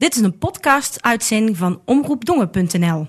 Dit is een podcast-uitzending van omroepdongen.nl.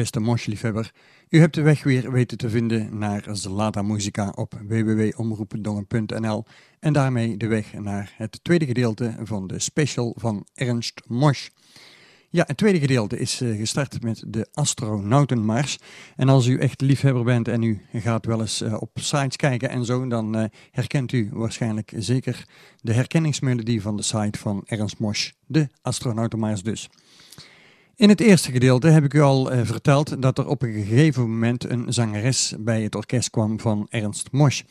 beste mosliefhebber, u hebt de weg weer weten te vinden naar Zlata Musica op www.omroependongen.nl en daarmee de weg naar het tweede gedeelte van de special van Ernst Mosch. Ja, het tweede gedeelte is uh, gestart met de astronautenmars. En als u echt liefhebber bent en u gaat wel eens uh, op sites kijken en zo, dan uh, herkent u waarschijnlijk zeker de herkenningsmelodie van de site van Ernst Mosch, de astronautenmars dus. In het eerste gedeelte heb ik u al uh, verteld dat er op een gegeven moment een zangeres bij het orkest kwam van Ernst Mosch.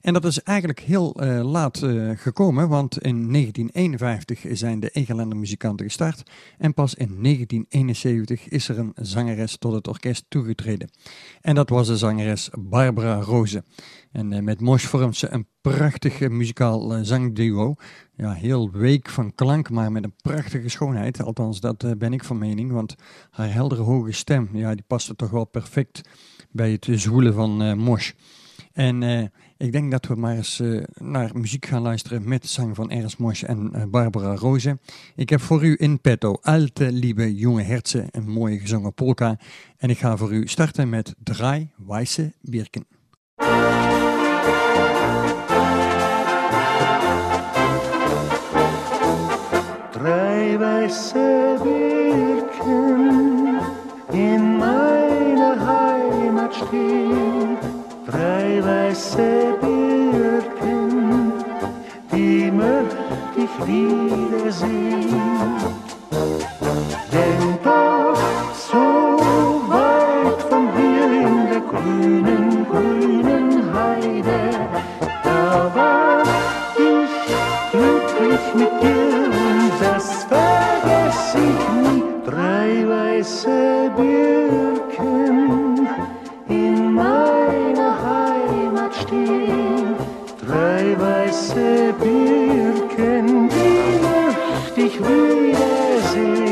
En dat is eigenlijk heel uh, laat uh, gekomen, want in 1951 zijn de Egelender muzikanten gestart en pas in 1971 is er een zangeres tot het orkest toegetreden. En dat was de zangeres Barbara Rose. En met Mosch vormt ze een prachtig muzikaal zangduo. Ja, heel week van klank, maar met een prachtige schoonheid. Althans, dat ben ik van mening. Want haar heldere hoge stem, ja, die paste toch wel perfect bij het zwoelen van uh, Mosh. En ik denk dat we maar eens naar muziek gaan luisteren met zang van Ernst Mosch en Barbara Rose. Ik heb voor u in petto Alte Liebe Jonge Herzen, een mooie gezongen polka. En ik ga voor u starten met Draai Weiße Birken. Weiße Birken in meiner Heimat stehen. Drei weiße Birken, die möchte ich wiedersehen. Weiße Birken in meiner Heimat stehen. Drei weiße Birken, die möchte ich wiedersehen.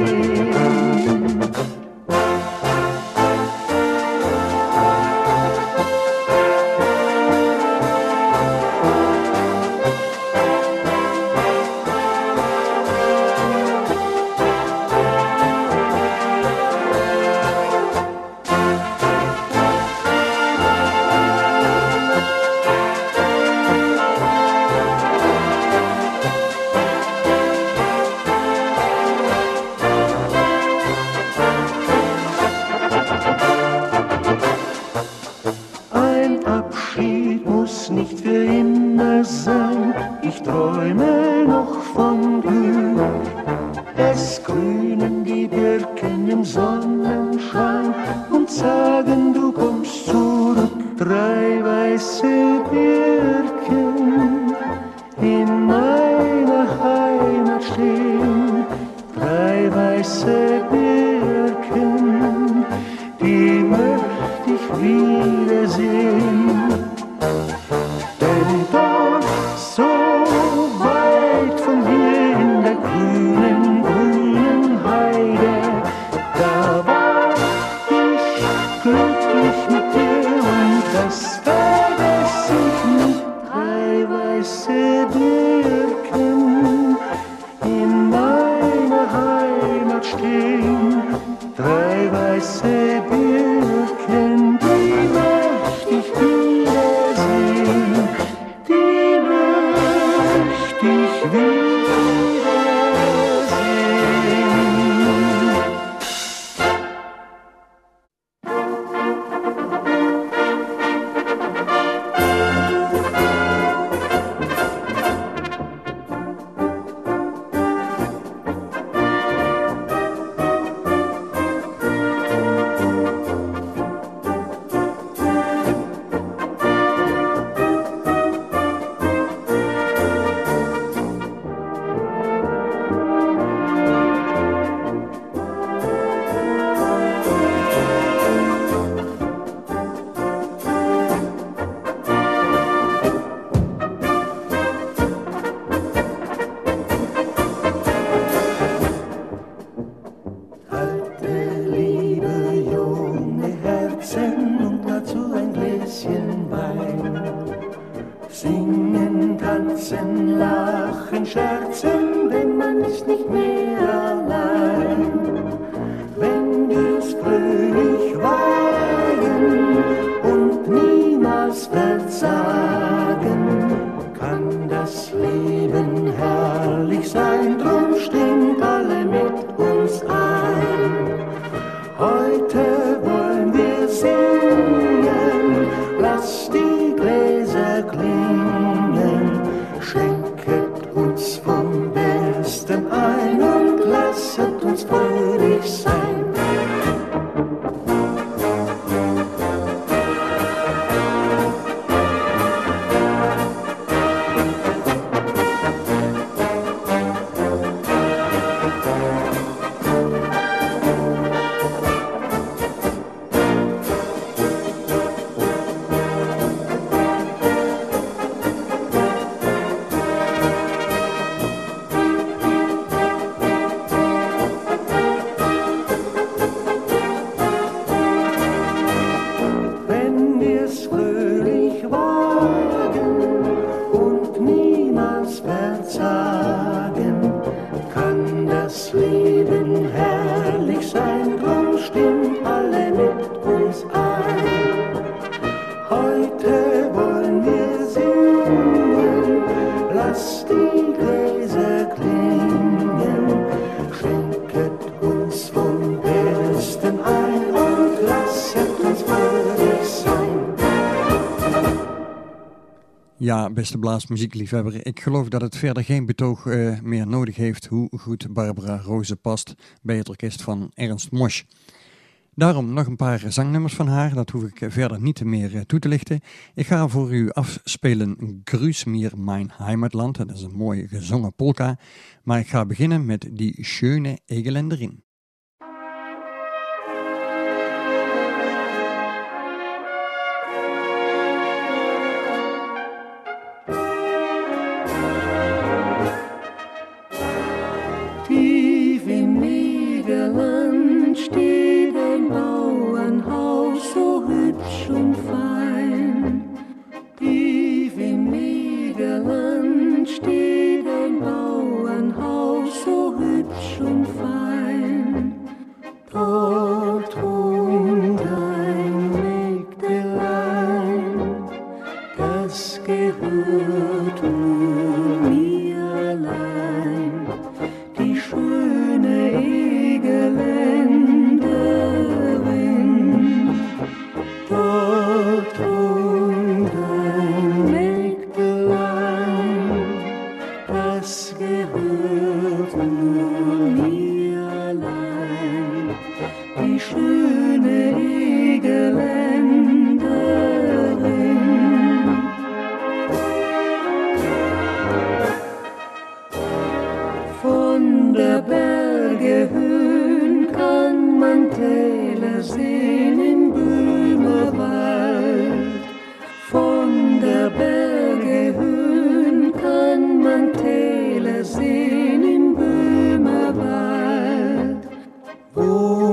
and love. beste blaasmuziekliefhebber. Ik geloof dat het verder geen betoog eh, meer nodig heeft hoe goed Barbara Roze past bij het orkest van Ernst Mosch. Daarom nog een paar zangnummers van haar, dat hoef ik eh, verder niet meer eh, toe te lichten. Ik ga voor u afspelen Gruus mir mein Heimatland, dat is een mooie gezongen polka. Maar ik ga beginnen met die schöne Egeländerin. Ooh.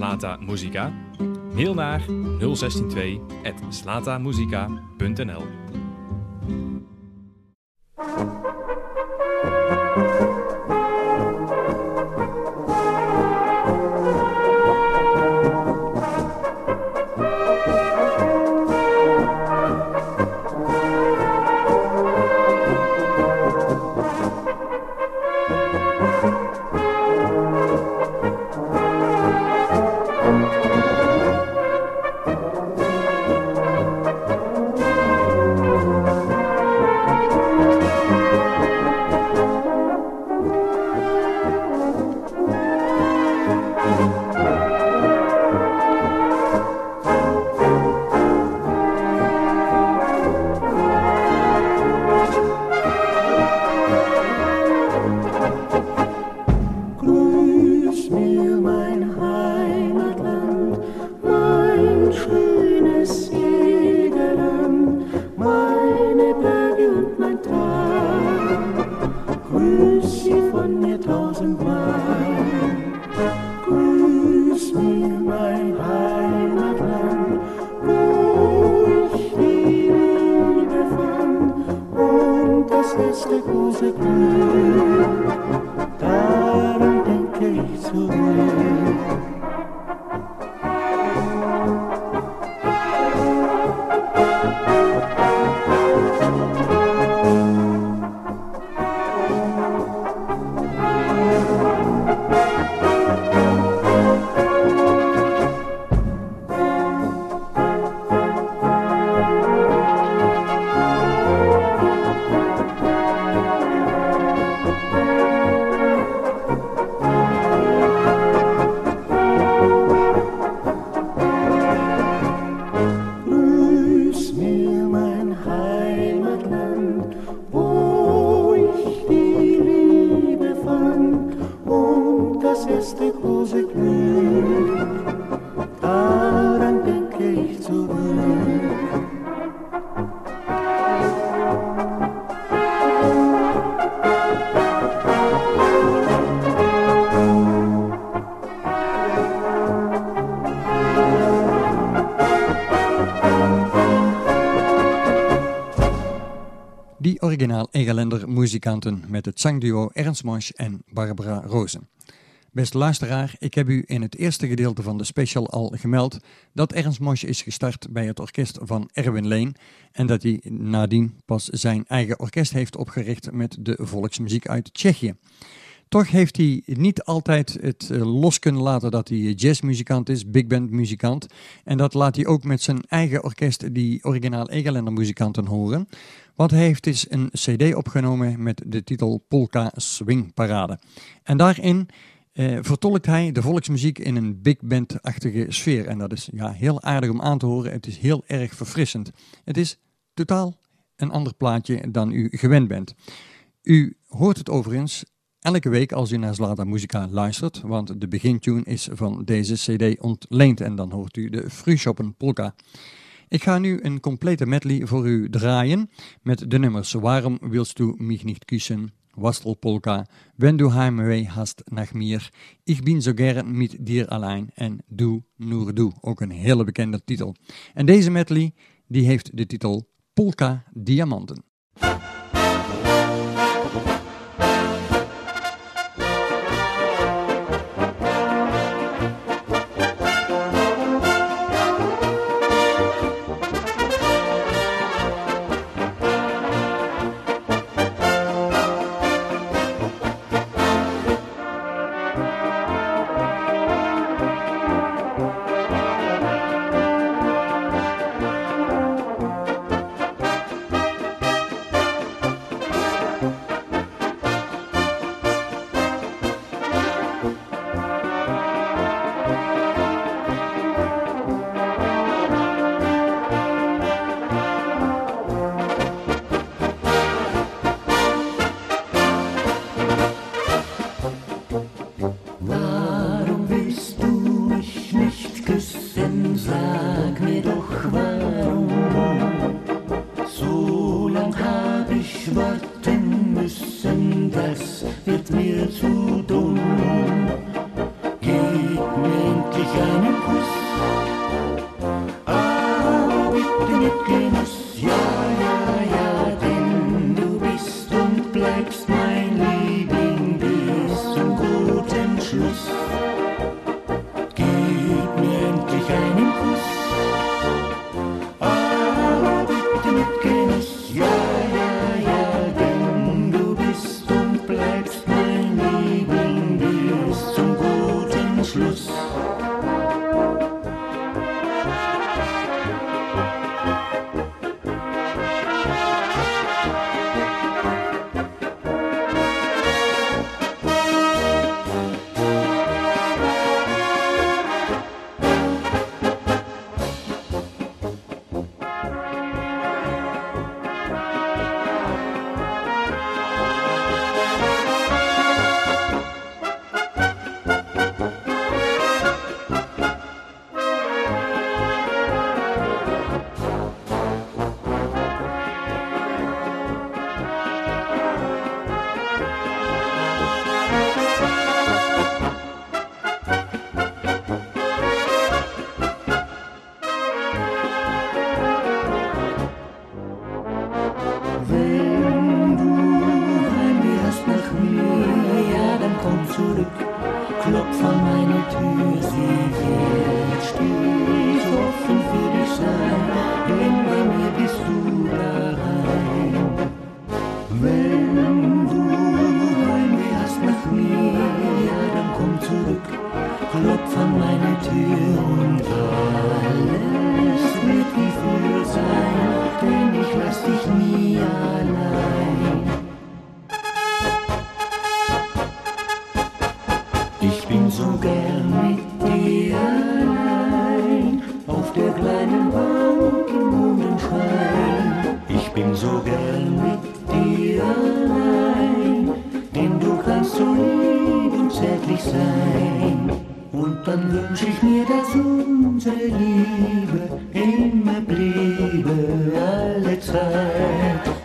Slata Muzika? Mail naar 0162 slatamuzica.nl Egerländer muzikanten met het zangduo Ernst Mosch en Barbara Rozen. Beste luisteraar, ik heb u in het eerste gedeelte van de special al gemeld dat Ernst Mosch is gestart bij het orkest van Erwin Leen en dat hij nadien pas zijn eigen orkest heeft opgericht met de volksmuziek uit Tsjechië. Toch heeft hij niet altijd het eh, los kunnen laten dat hij jazzmuzikant is, big band muzikant. En dat laat hij ook met zijn eigen orkest, die originaal Egeländer muzikanten, horen. Want hij heeft dus een cd opgenomen met de titel Polka Swing Parade. En daarin eh, vertolkt hij de volksmuziek in een big band-achtige sfeer. En dat is ja, heel aardig om aan te horen. Het is heel erg verfrissend. Het is totaal een ander plaatje dan u gewend bent. U hoort het overigens elke week als u naar Zlata Musica luistert, want de begintune is van deze cd ontleend en dan hoort u de Frühschoppen Polka. Ik ga nu een complete medley voor u draaien met de nummers Waarom willst du mich nicht küssen, Wastelpolka, Wenn du Heimweh hast nach mir, Ich bin so gern mit dir allein en Du nur du, ook een hele bekende titel. En deze medley die heeft de titel Polka Diamanten.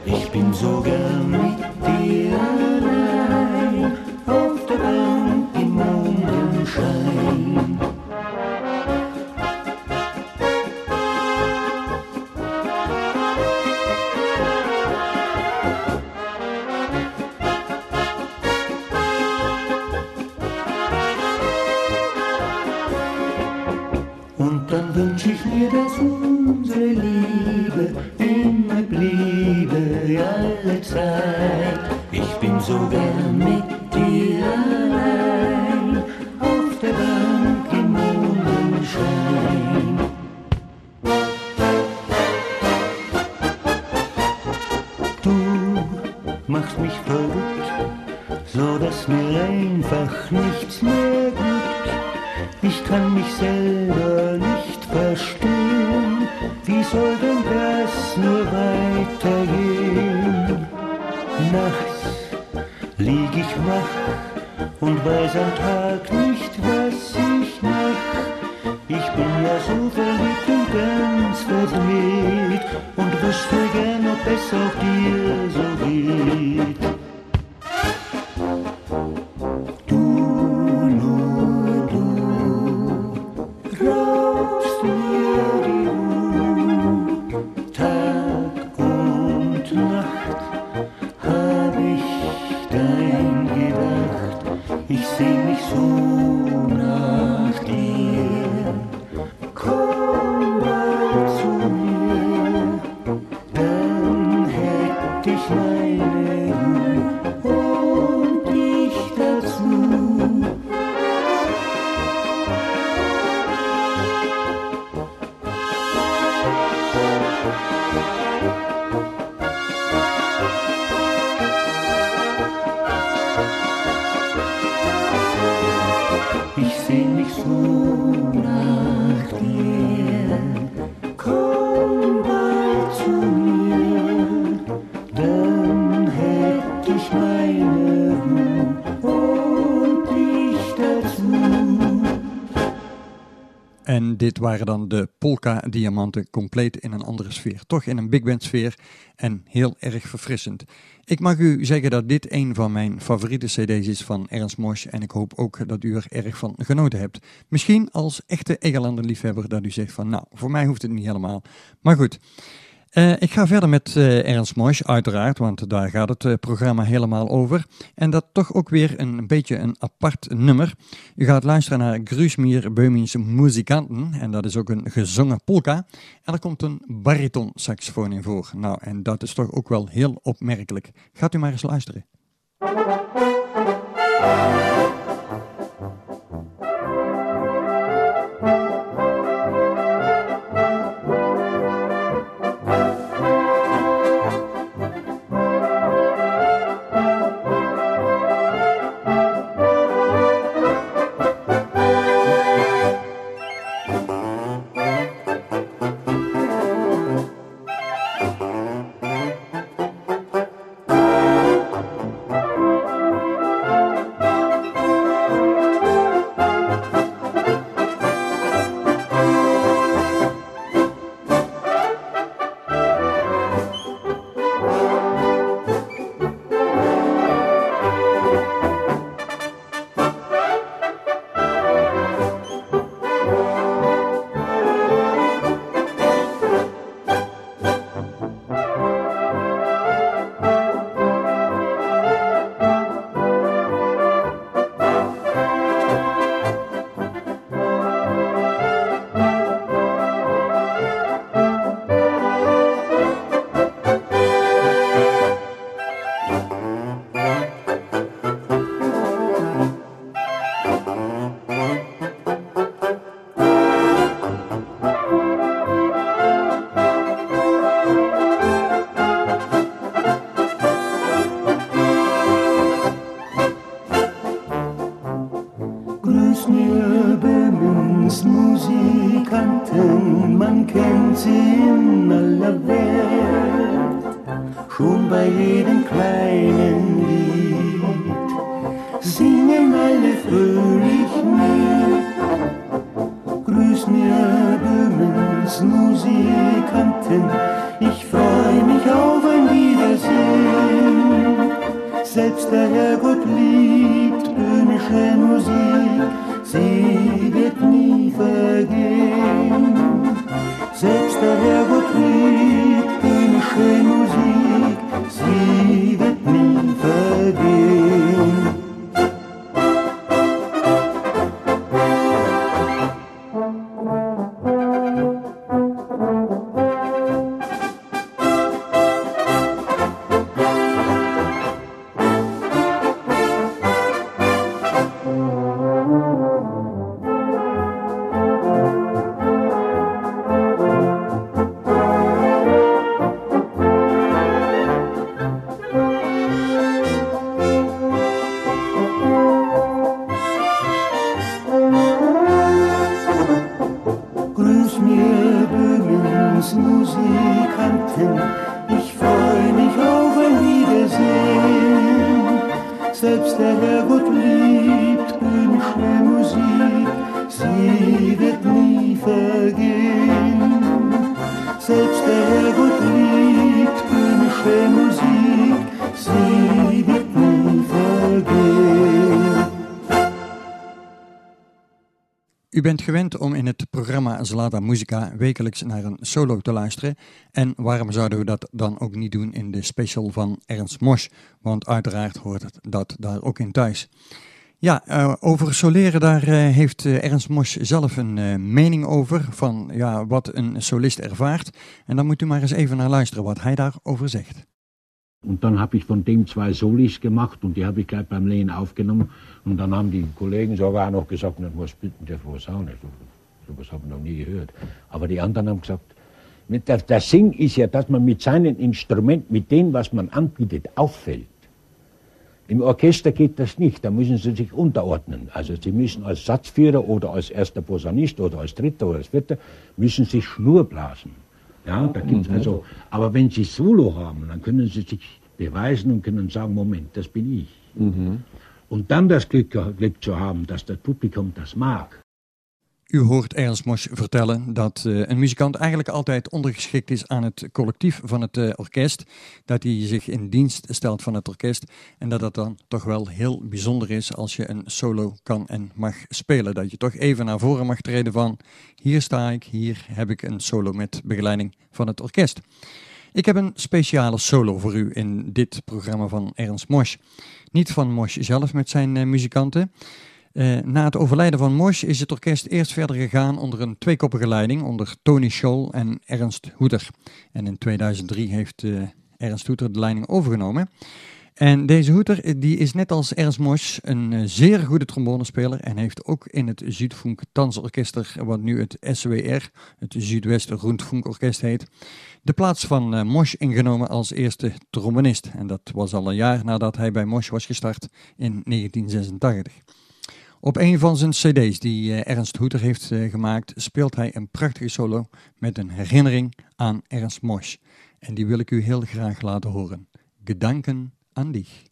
Ich bin so gern dit waren dan de Polka-diamanten compleet in een andere sfeer. Toch in een big band sfeer en heel erg verfrissend. Ik mag u zeggen dat dit een van mijn favoriete cd's is van Ernst Mosch en ik hoop ook dat u er erg van genoten hebt. Misschien als echte Egelander liefhebber dat u zegt van nou, voor mij hoeft het niet helemaal. Maar goed, eh, ik ga verder met eh, Ernst Mosch uiteraard, want daar gaat het eh, programma helemaal over. En dat toch ook weer een beetje een apart nummer. U gaat luisteren naar Grusmier Beumins Muzikanten en dat is ook een gezongen polka. En er komt een bariton saxofoon in voor. Nou, en dat is toch ook wel heel opmerkelijk. Gaat u maar eens luisteren. Bent gewend om in het programma Zlata Musica wekelijks naar een solo te luisteren. En waarom zouden we dat dan ook niet doen in de special van Ernst Mosch? Want uiteraard hoort dat daar ook in thuis. Ja, uh, over soleren, daar uh, heeft uh, Ernst Mosch zelf een mening over van ja, wat een solist ervaart. En dan moet u maar eens even naar luisteren wat hij daarover zegt. Und dann habe ich von dem zwei Solis gemacht und die habe ich gleich beim Lehen aufgenommen. Und dann haben die Kollegen sogar noch gesagt, na, was bitten der vor Saune? So, sowas habe ich noch nie gehört. Aber die anderen haben gesagt, der, der Sing ist ja, dass man mit seinem Instrument, mit dem, was man anbietet, auffällt. Im Orchester geht das nicht, da müssen sie sich unterordnen. Also sie müssen als Satzführer oder als erster Posaunist oder als dritter oder als vierter, müssen sich Schnur blasen. Ja, da gibt's mhm. also, aber wenn sie Solo haben, dann können sie sich beweisen und können sagen, Moment, das bin ich. Mhm. Und dann das Glück, Glück zu haben, dass das Publikum das mag. U hoort Ernst Mosch vertellen dat uh, een muzikant eigenlijk altijd ondergeschikt is aan het collectief van het uh, orkest. Dat hij zich in dienst stelt van het orkest. En dat dat dan toch wel heel bijzonder is als je een solo kan en mag spelen. Dat je toch even naar voren mag treden van hier sta ik, hier heb ik een solo met begeleiding van het orkest. Ik heb een speciale solo voor u in dit programma van Ernst Mosch. Niet van Mosch zelf met zijn uh, muzikanten. Uh, na het overlijden van Mosch is het orkest eerst verder gegaan onder een tweekoppige leiding onder Tony Scholl en Ernst Hoeter. En in 2003 heeft uh, Ernst Hoeter de leiding overgenomen. En deze Hoeter eh, die is net als Ernst Mosch een zeer goede trombonespeler en heeft ook in het Zuidfunk Tanzorkester, wat nu het SWR, het Zuidwest Rundfunk Orkest heet, de plaats van Mosch ingenomen als eerste trombonist. En dat was al een jaar nadat hij bij Mosch was gestart in 1986. Op een van zijn cd's die uh, Ernst Hoeter heeft uh, gemaakt, speelt hij een prachtige solo met een herinnering aan Ernst Mosch. En die wil ik u heel graag laten horen. Gedanken aan dich.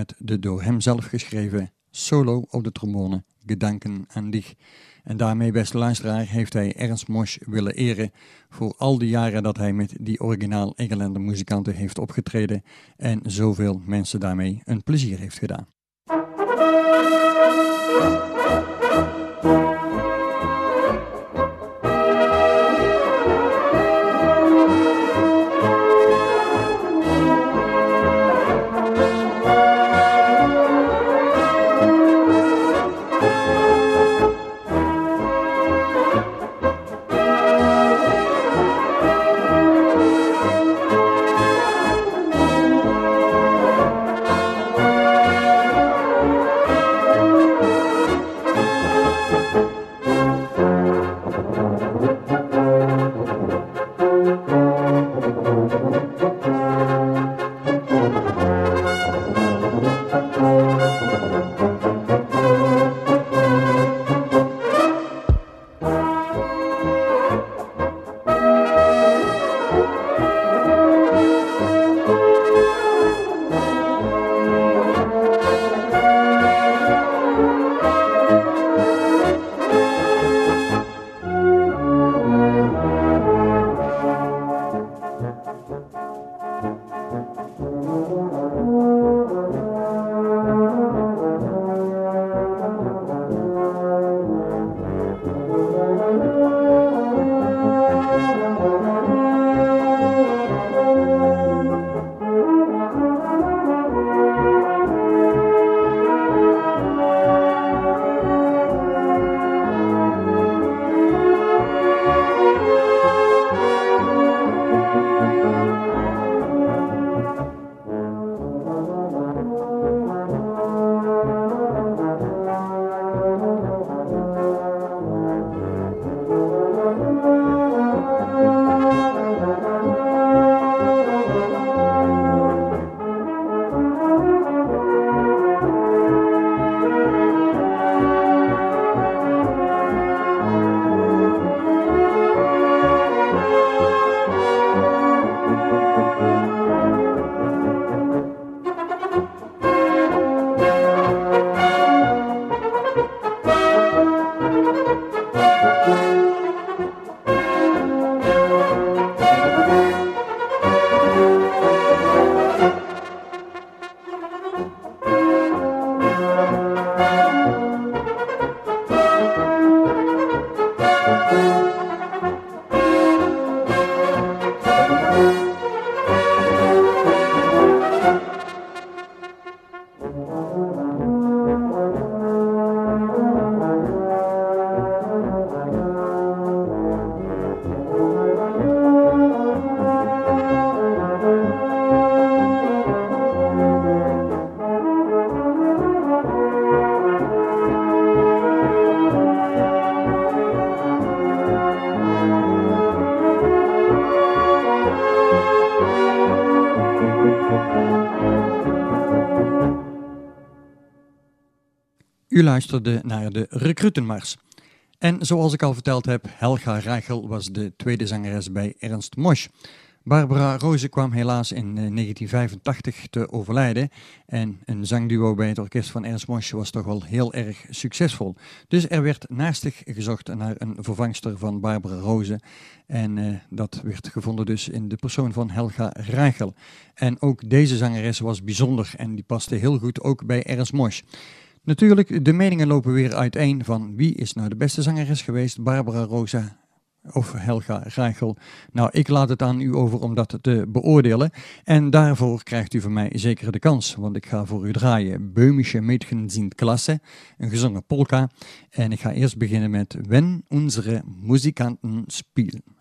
Met de door hem zelf geschreven solo op de trombone Gedanken aan dich. En daarmee, beste luisteraar, heeft hij Ernst Mosch willen eren voor al die jaren dat hij met die originaal Engelander muzikanten heeft opgetreden en zoveel mensen daarmee een plezier heeft gedaan. Luisterde naar de Recruitenmars. En zoals ik al verteld heb, Helga Reichel was de tweede zangeres bij Ernst Mosch. Barbara Roze kwam helaas in 1985 eh, te overlijden en een zangduo bij het orkest van Ernst Mosch was toch wel heel erg succesvol. Dus er werd naastig gezocht naar een vervangster van Barbara Roze en uh, dat werd gevonden dus in de persoon van Helga Reichel. En ook deze zangeres was bijzonder en die paste heel goed ook bij Ernst Mosch. Natuurlijk, de meningen lopen weer uiteen van wie is nou de beste zangeres geweest, Barbara Rosa of Helga Reichel. Nou, ik laat het aan u over om dat te beoordelen. En daarvoor krijgt u van mij zeker de kans, want ik ga voor u draaien Böhmische Mädchen Klasse, een gezongen polka. En ik ga eerst beginnen met Wenn unsere Musikanten spielen.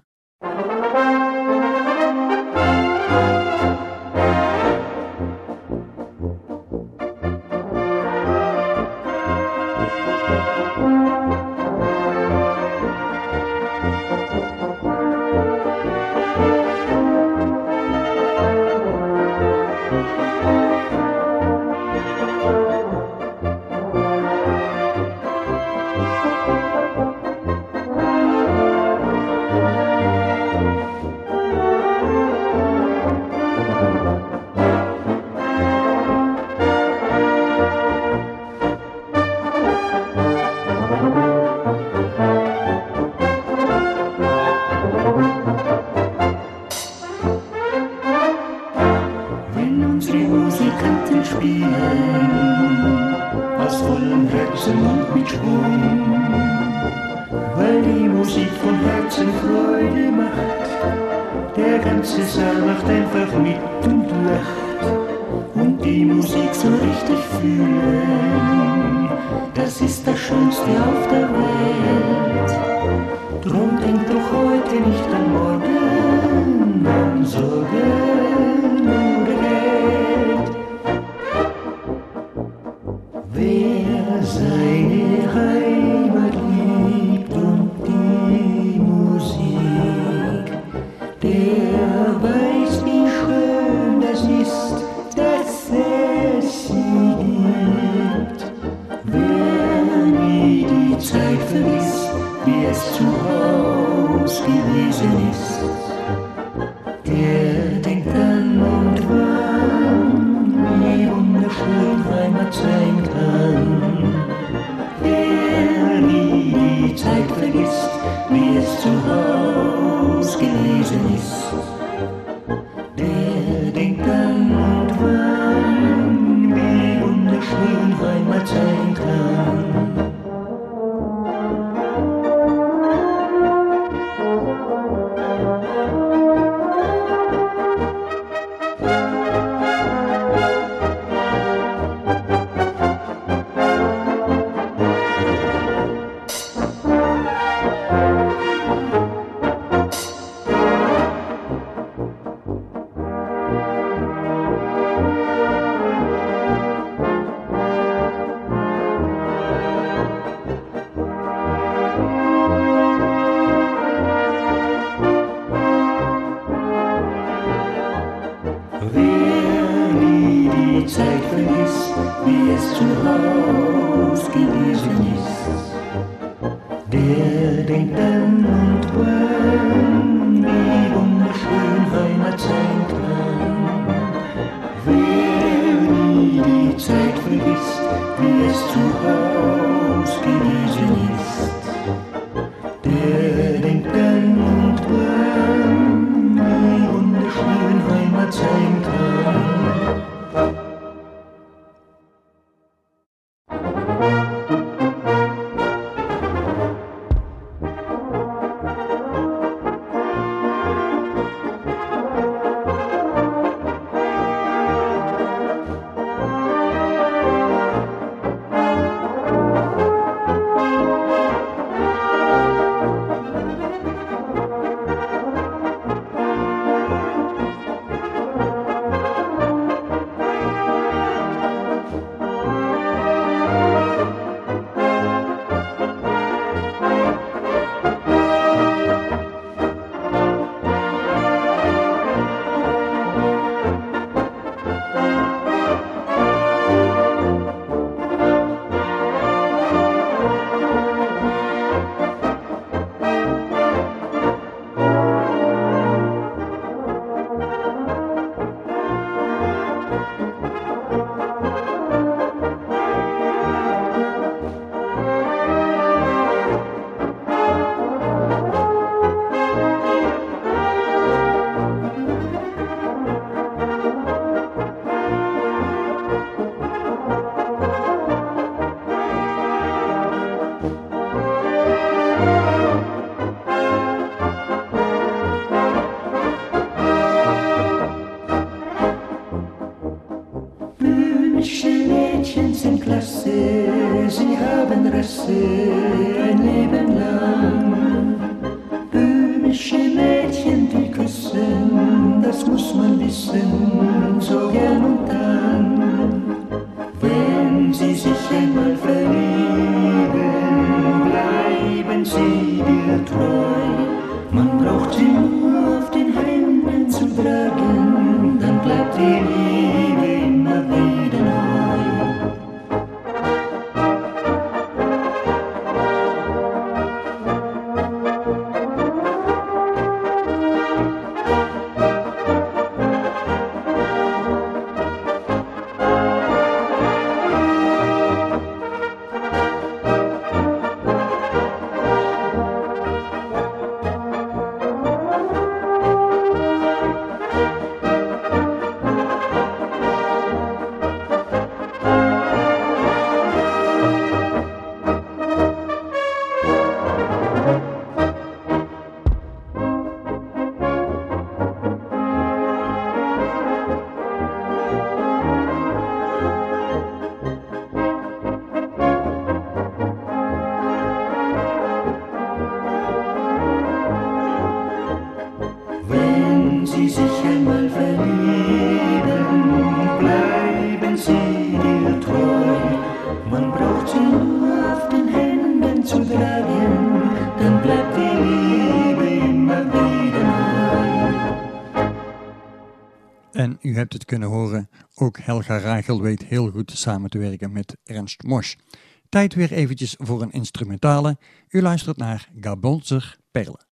U hebt het kunnen horen, ook Helga Rachel weet heel goed samen te werken met Ernst Mosch. Tijd weer eventjes voor een instrumentale. U luistert naar Gabonser Perle.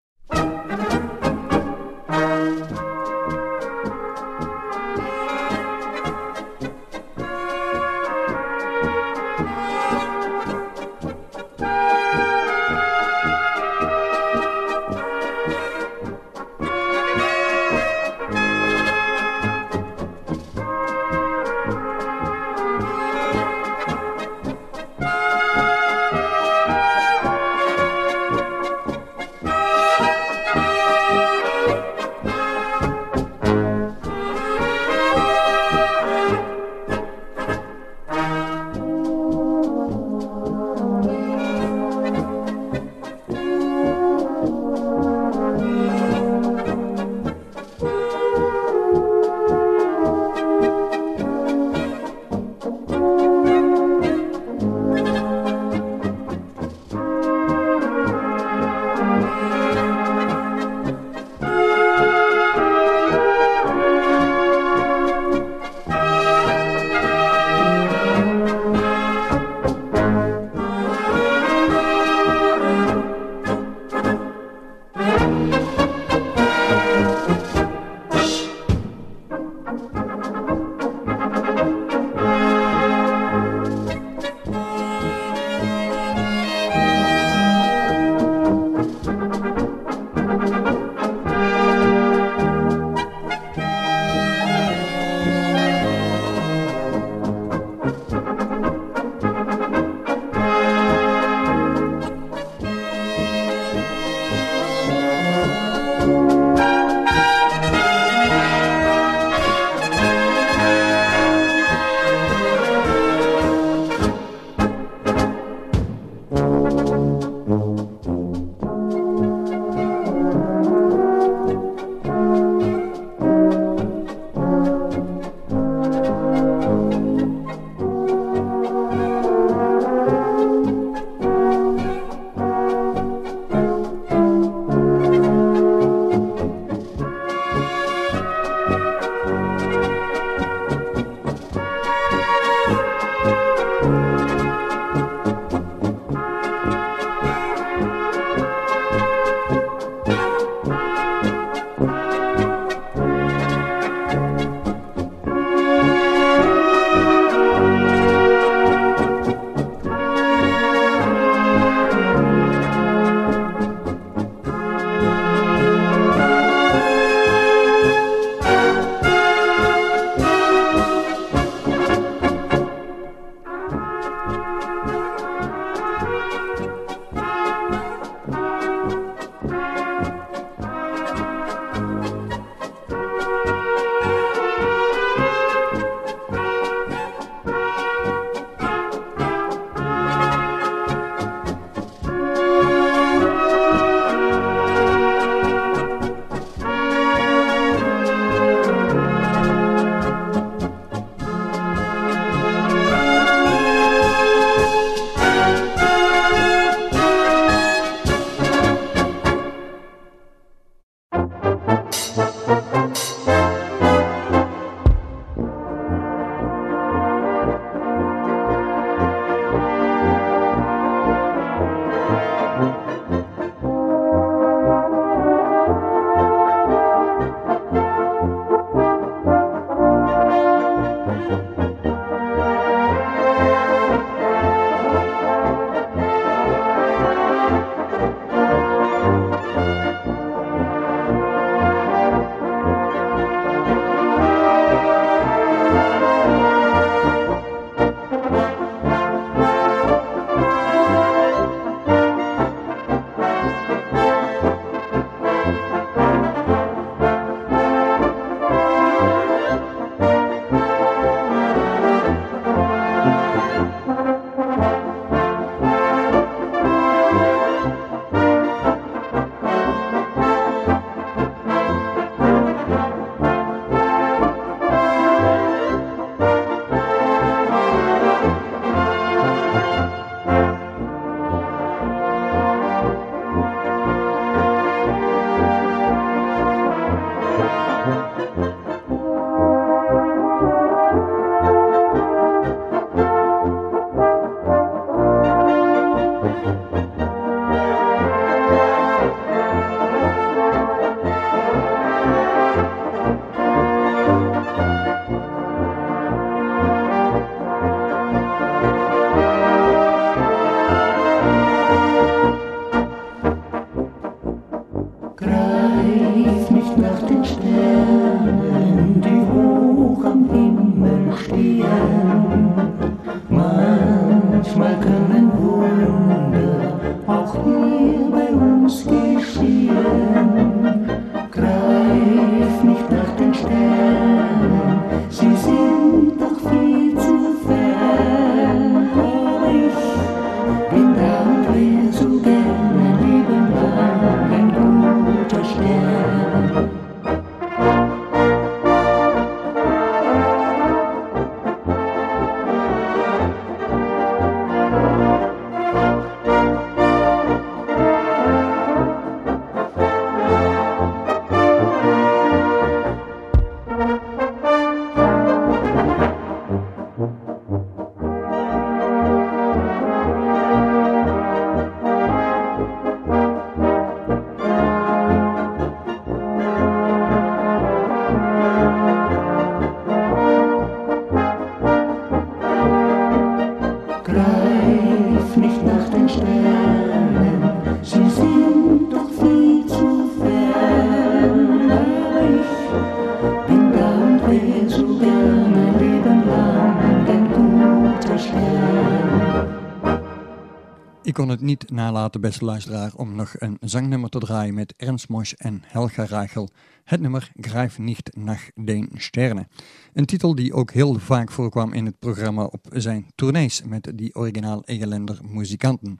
Nalaten, beste luisteraar, om nog een zangnummer te draaien met Ernst Mosch en Helga Rachel. Het nummer Greif nicht nach den Sternen. Een titel die ook heel vaak voorkwam in het programma op zijn tournees met die originaal Egelender muzikanten.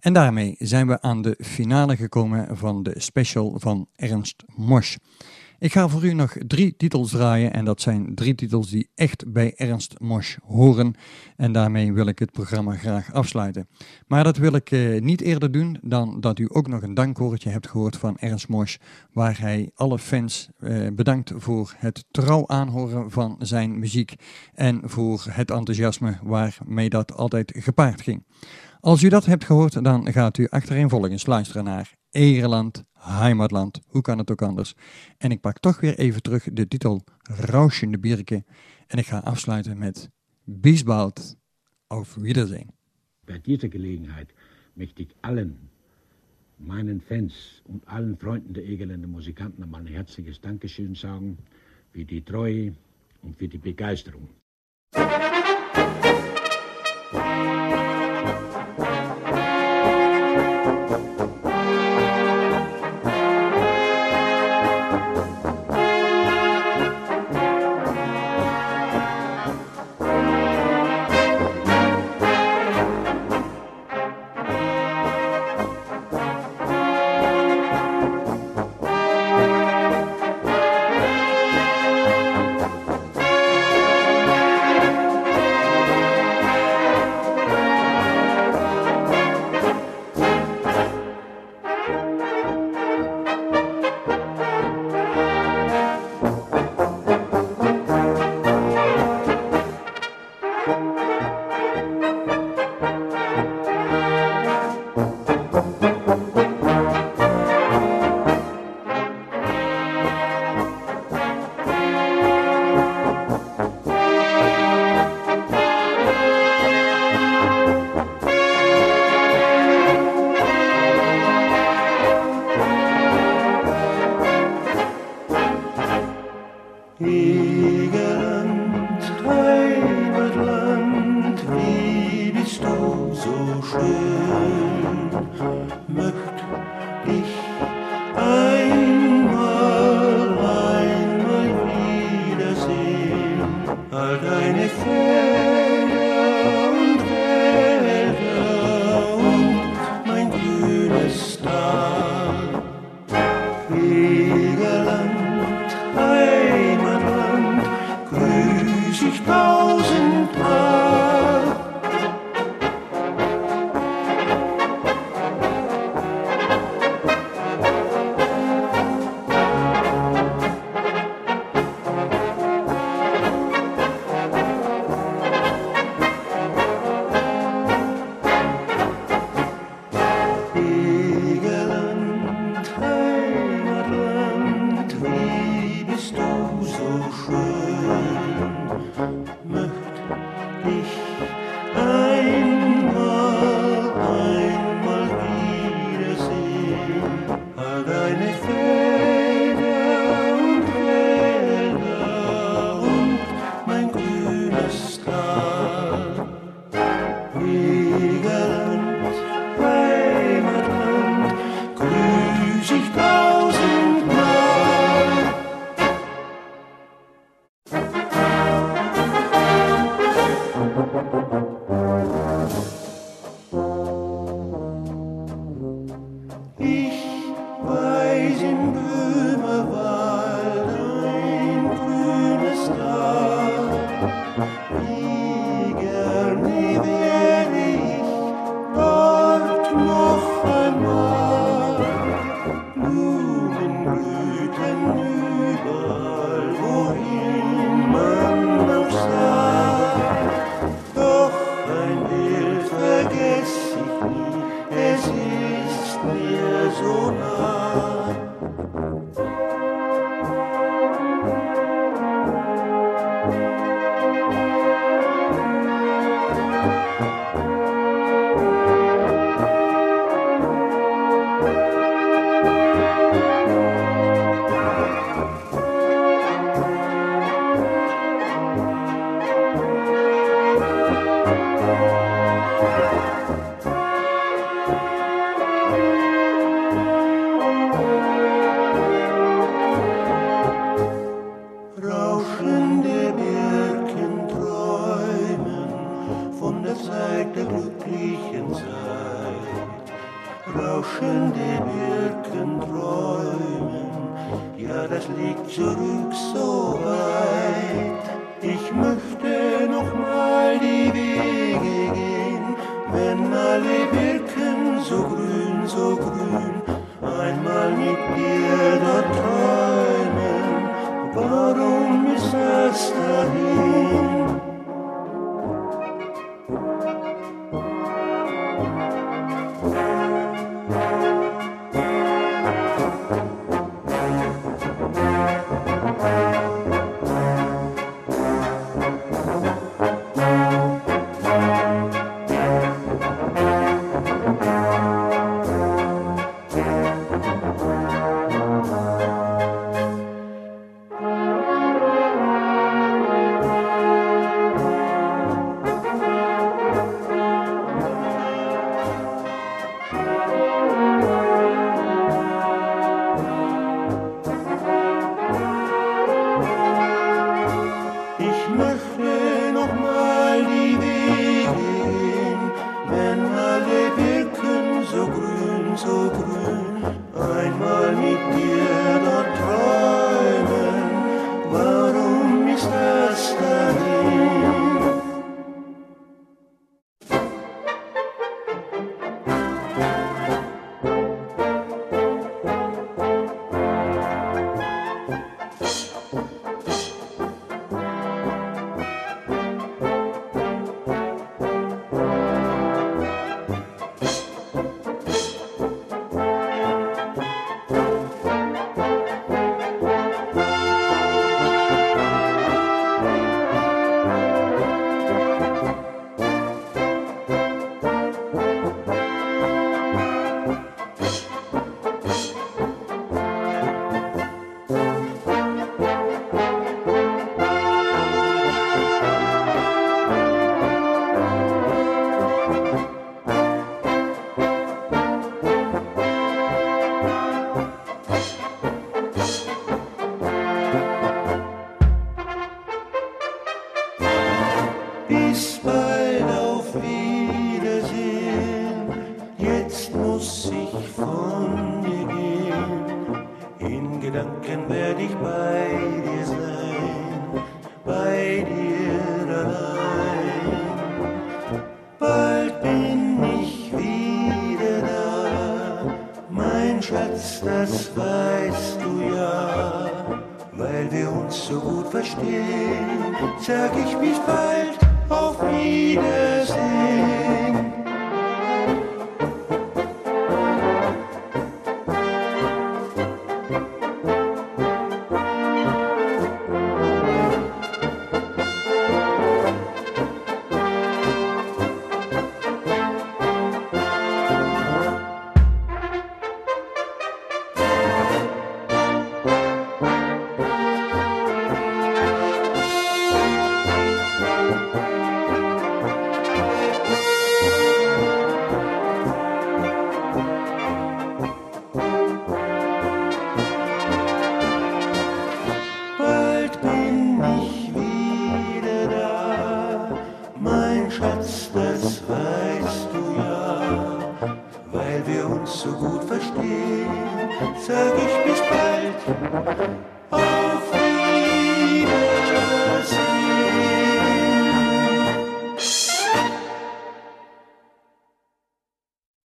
En daarmee zijn we aan de finale gekomen van de special van Ernst Mosch. Ik ga voor u nog drie titels draaien en dat zijn drie titels die echt bij Ernst Mosch horen. En daarmee wil ik het programma graag afsluiten. Maar dat wil ik eh, niet eerder doen dan dat u ook nog een dankwoordje hebt gehoord van Ernst Mosch, waar hij alle fans eh, bedankt voor het trouw aanhoren van zijn muziek en voor het enthousiasme waarmee dat altijd gepaard ging. Als u dat hebt gehoord, dan gaat u achtereenvolgens luisteren naar Egerland, Heimatland, hoe kan het ook anders? En ik pak toch weer even terug de titel Rauschende Birke en ik ga afsluiten met Bis bald, auf Wiedersehen. Bei dieser Gelegenheit möchte ich allen meinen Fans und allen Freunden der Egerländer Musikanten einmal ein herzliches Dankeschön sagen für die Treue und für die Begeisterung.